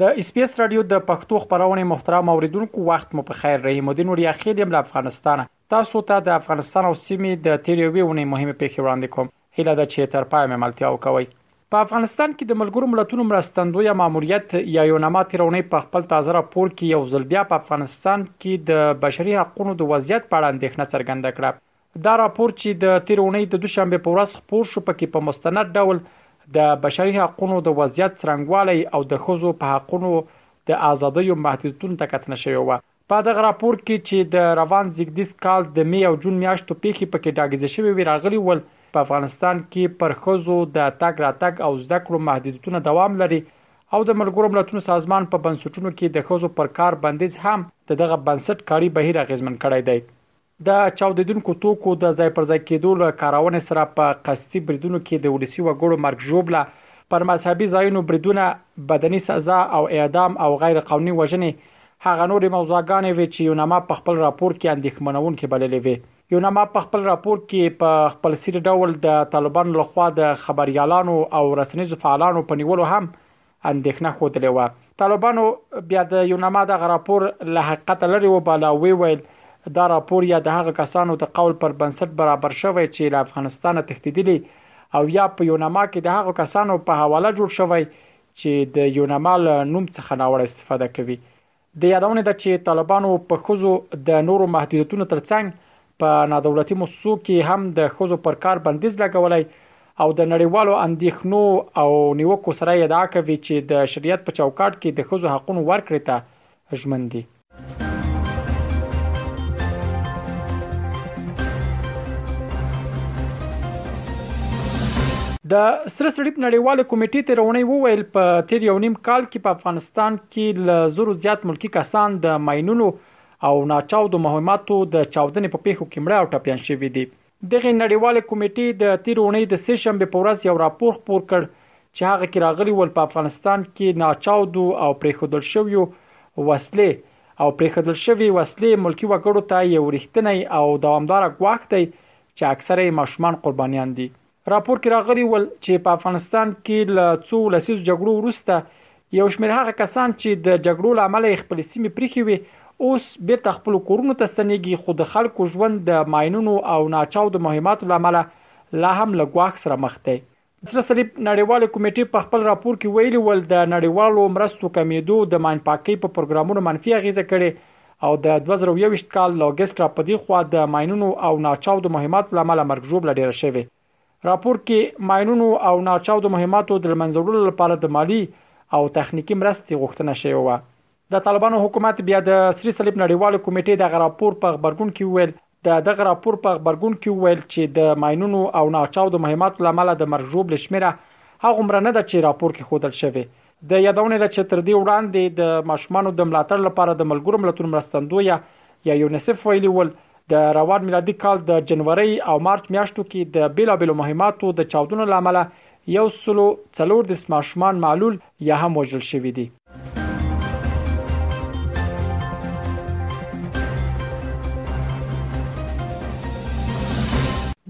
د اس بي اس رادیو د پښتو خبرونه محترم اوریدونکو وخت مو په خیر رحیم الدین وړیا خېل یم له افغانستانه تاسو ته د افغانستان او سیمې د تیر یوې ونې مهمه پیښه وړاندې کوم هیله ده چې تر پای مې ملتیا وکوئ په افغانستان کې د ملګرو ملتونو مرستندوی ماموریت یا یونما تیرونې په خپل تازه راپور کې یو ځل بیا په افغانستان کې د بشري حقوقو د وضعیت په اړه اندېښنه څرګنده کړه دا راپور چې د تیر اونۍ د دوشنبې په ورځ خپور شو پکې په مستند ډول د بشري حقونو د وضعیت څرنګوالی او د ښځو په حقونو د ازادیو محدودیتونو ته کتنه شوې وه. په دغه راپور کې چې د روان زیږدیز کال د می او جون میاشتو پیښې پکې ډاګیزې شوې وې راغلي ول په افغانستان کې پر ښځو د تګ راتګ او زده کړو محدودیتونه دوام لري او د ملګرو ملتونو سازمان په بنسټونو کې د ښځو پر کار بندیز هم د دغه بنسټ کاري بهیر اغیزمن کړی دی. د چاودېدونکو توکو د ځای پر ځای کېدو له کارونې سره په قصدي بریدونو کې د ولسي وګړو مرګ ژوبله، پر مذهبي ځایونو بریدونه، بدني سزا او اعدام او غیر قانوني وژنې هغه نورې موضوعګانې وې چې یوناما په خپل راپور کې اندېښمنوونکې بللې وې. یوناما په خپل راپور کې په خپلسري ډول د طالبانو له خوا د خبریالانو او رسنیزو فعالانو په نیولو هم اندېښنه ښودلې وه. طالبانو بیا د یوناما دغه راپور له حقیقته لرې وباله او ویې ویل، دا راپور یا د هغه کسانو د قول پر بنسټ برابر شوی چې له افغانستانه تښتېدلي او یا په یوناما کې د هغو کسانو په حواله جوړ شوی چې د یوناما له نوم څخه ناوړه استفاده کوي د یادونې ده چې طالبانو په ښځو د نورو محدودیتونو ترڅنګ په نادولتي موسسو کې هم د ښځو پر کار بندیز لګولی او د نړیوالو اندېښنو او نیوکو سره یې ادعا کوي چې د شریعت په چوکاټ کې د ښځو حقونو ورکړې ته ژمن دي. د سره صلیب نړیوالې کمېټې تېره اوونۍ وویل، په تېر یو نیم کال کې په افغانستان کې له زرو زیات ملکي کسان د ماینونو او ناچاودو مهماتو د چاودنې په پیښو کې مړه او ټپیان شوي دي. دغې نړیوالې کمېټې د تېرې اونۍ د سې شنبې په ورځ یو راپور خپور کړ چې هغه کې راغلي ول په افغانستان کې ناچاودو او پرېښودل شویو وسلې او پرېښدل شوې وسلې ملکي وګړو ته یو ریښتنی او دوامداره ګواښ دی چې اکثره یې ماشومان قربانیان دي. راپور کې راغلي ول چې په افغانستان کې له څو ولسیزو جګړو وروسته یو شمېر هغه کسان چې د جګړو له امله یې خپلې سیمې پریښې وي اوس بیرته خپل کورونو ته ستنېږي خو د خلکو ژوند د ماینونو او ناچاودو مهماتو له امله لا هم له ګواښ سره مخ دی سره صلیب نړیوالې کمیټې په خپل راپور کې ویلي ول د نړیوالو مرستو کمیدو د ماین پاکۍ په پروګرامونو منفي اغیزه کړې او د 2021 کال له اګست را پدې خوا د ماینونو او ناچاودو مهماتو له امله مرګ ژوبله ډیره شوې. راپور کې ماینونو او ناچاودو مهماتو د لمنځه وړلو لپاره د مالي او تخنیکي مرستې غوښتنه شوې وه. د طالبانو حکومت بیا د سري صلیب نړیوالې کمیټې دغه راپور په غبرګون کې وویل، د دغه راپور په غبرګون کې وویل چې د ماینونو او ناچاودو مهماتو له امله د مرګ ژوبلې شمیره هغومره نه ده چې راپور کې خودل شوې د یادونې ده چې تر دې وړاندې د ماشومانو د ملاتړ لپاره د ملګرو ملتونو مرستندویه یا یونیسف ویلي ول د روان میلادي کال د جنورۍ او مارچ میاشتو کې د بیلابیلو مهماتو د چاودنو لامل یو سلو څلور دېرش ماشومان معلول یا هم وژل شوي دي.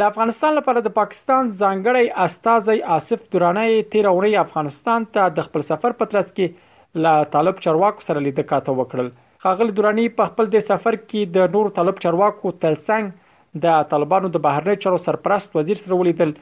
د افغانستان لپاره د پاکستان ځانګړی استازی آصف دراني تېره اونۍ افغانستان ته د خپل سفر په ترڅ کې له طالب چارواکو سره لیده کاته وکړل. ښاغلي دراني په خپل دې سفر کې د نورو طالب چارواکو ترڅنګ د طالبانو د بهرنیو چارو سرپرست وزیر سره ولیدل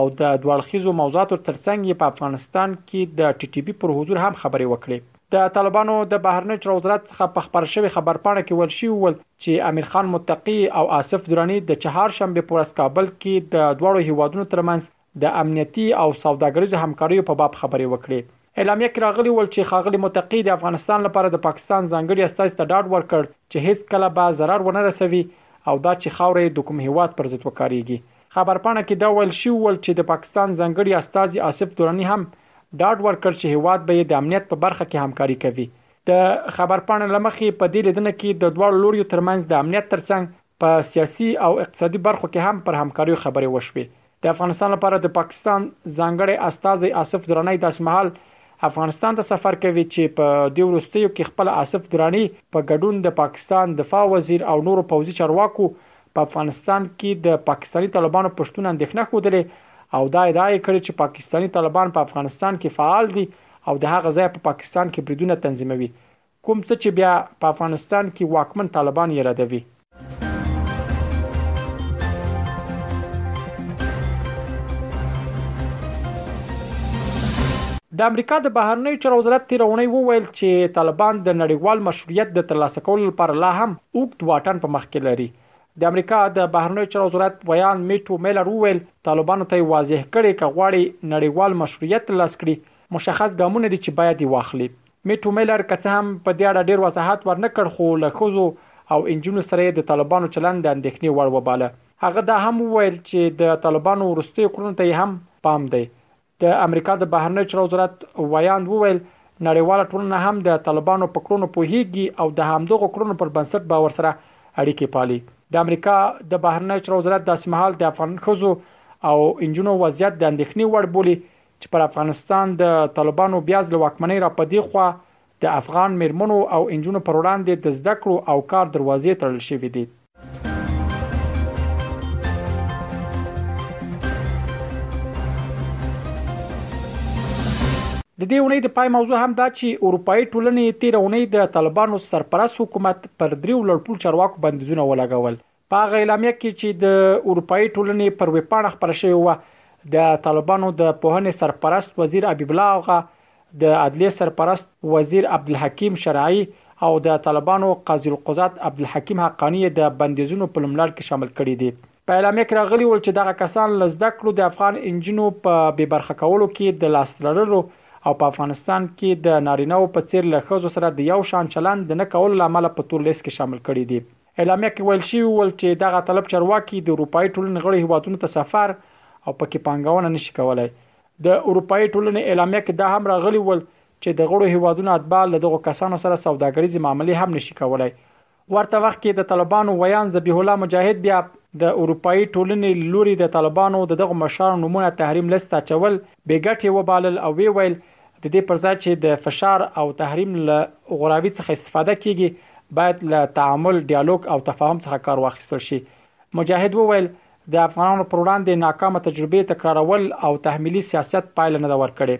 او د دواړخیزو موضوعاتو ترڅنګ یې په افغانستان کې د ټي ټي بي پر حضور هم خبرې وکړې د طالبانو د بهرنیو چارو وزارت څخه په خبر شوی خبرپاڼه کې ویل شوی ول چې امیر خان متقی او آصف درانی د چهار شنبه پر ورځ کابل کې د دواړو هیوادونو ترمنځ د امنیتي او سوداګریزو همکاریو په باب خبرې وکړې. اعلامیه کې راغلي ول چې ښاغلي متقي د افغانستان لپاره د پاکستان ځانګړي استازي ته ډاډ ورکړ چې هیڅ کله به ضرر ونه رسوي او دا چې خاوره یې دکوم هیواد پر ضد وکاریږي. خبرپاڼه کې دا ویل شوي ول چې د پاکستان ځانګړي استازي آصف دراني هم ډاډ ورکړ چې هیواد به یې د امنیت په برخه کې همکاري کوي. د خبرپاڼې له مخې په دې لیدنه کې د دواړو لوریو ترمنځ د امنیت ترڅنګ په سیاسي او اقتصادي برخو کې هم پر همکاریو خبرې وشوې. د افغانستان لپاره د پاکستان ځانګړی استازی آصف درانی داسې مهال افغانستان ته سفر کوي چې په دې وروستیو کې خپل آصف درانی په ګډون د پاکستان دفاع وزیر او نورو پوځي چارواکو په افغانستان کې د پاکستاني طالبانو په شتون اندېښنه ښودلې او دا ادعا یې کړې چې پاکستاني طالبان په افغانستان کې فعال دي او د هغه ځای په پاکستان کې بریدونه تنظیموي کوم څه چې بیا په افغانستان کې واکمن طالبان یې ردوي. د امریکا د بهرنیو چارو وزارت تیر اونۍ وویل چې طالبان د نړیوال مشروعیت د ترلاسه کولو لپاره لا هم اوږد واټن په مخ کې لري. د امریکا د بهرنیو چارو وزارت ویاند میټو میلر وویل، طالبانو ته یې واضح کړې که غواړي نړیوال مشروعیت ترلاسه کړي، مشخص ګامونه دي چې باید یې واخلي. مېټو مېلر که څه هم په دې اړه ډېر وضاحت ور نه کړ، خو له ښځو او انجونو سره یې د طالبانو چلند د اندېښنې وړ وباله. هغه دا هم وویل چې د طالبانو وروستیو کړنو ته یې هم پام دی. د امریکا د بهرنیو چارو وزارت ویاند وویل، نړیواله ټولنه هم د طالبانو په کړنو پوهېږي او د همدغو کړنو پر بنسټ به ورسره اړیکې پالي. د امریکا د بهرنیو چارو وزارت داسې مهال د افغان ښځو او انجونو وضعیت د اندېښنې وړ بولي چې پر افغانستان د طالبانو بیا ځل واکمنۍ را پدې خوا د افغان میرمنو او انجونو پر وړاندې د زده کړو او کار دروازې تړل شوې دي. د دې اونۍ د پای موضوع هم دا چې اروپایي ټولنې تیر اونۍ د طالبانو سرپرست حکومت پر دریو لړپول چارواکو بندیزونه ولګول په هغه اعلامیه کې چې د اروپאי ټولنې پر ویبپاڼه خپره شوې و د طالبانو د پوهنې سرپرست وزیر حبیب الله اوغا د عدلیې سرپرست وزیر عبدالحکیم شرعي او د طالبانو قاضي القضات عبدالحکیم حقاني د بندیزونو په لمړ کې شامل کړي دي په اعلامیه کې راغلي ول چې دغه کسان لزده کړو د افغان انجینو په بې برخه کولو کې د لاس لرلو او په افغانستان کې د نارینه او په څیر له خزو سره د یو شان چلند د نه کولو لامل په تور لیست کې شامل کړي دي اعلامیه کې ویل شوي ول چې دغه طلب چارواکي د اروپایي ټولنې غړو هیوادونو ته سفر او پکې پانګونه نشي کولای. د اروپایي ټولنې اعلامیه کې دا هم راغلي ول چې د غړو هیوادونو اتباع له دغو کسانو سره سوداګریزې معاملې هم نشي کولای. ورته وخت کې د طالبانو ویاند ذبیح الله مجاهد بیا د اروپایي ټولنې له لوري د طالبانو د دغو مشرانو نومونه تحریم لست ته اچول بې ګټې وبالل او ویې ویل د دې پر ځای چې د فشار او تحریم له غوراوي څخه استفاده کیږي باید له تعامل، ډیالوګ او تفاهم څخه کار واخیستل شي. مجاهد وویل، د افغانانو پر وړاندې ناکامه تجربې تکرارول او تحمیلي سیاست پایله نه ده ورکړې.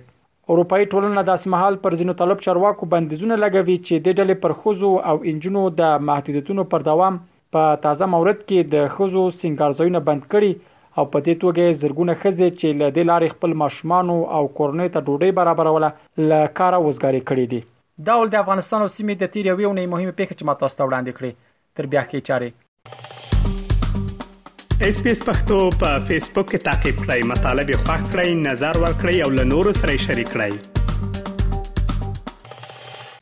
اروپايي ټولنه داسې مهال پر ځینو طالب چارواکو بندیزونه لګوي چې دې ډلې پر ښځو او انجونو د محدودیتونو پر دوام په تازه مورد کې د ښځو سینګارځایونه بند کړي او په دې توګه یې زرګونه ښځې چې له دې لارې خپل ماشومانو او کورنیو ته ډوډۍ برابروله، له کاره وزګارې کړې دي. دا ول د افغانستان او سیمې د تېرې یوې اونۍ مهمې پېښې چې ما تاسو ته وړاندې کړې. تر بیا ښې چارې. اس پی اس پختو په فیسبوک کې تا کې پلی مطلب یو فاک کړئ نظر ور کړئ او له نورو سره شریک کړئ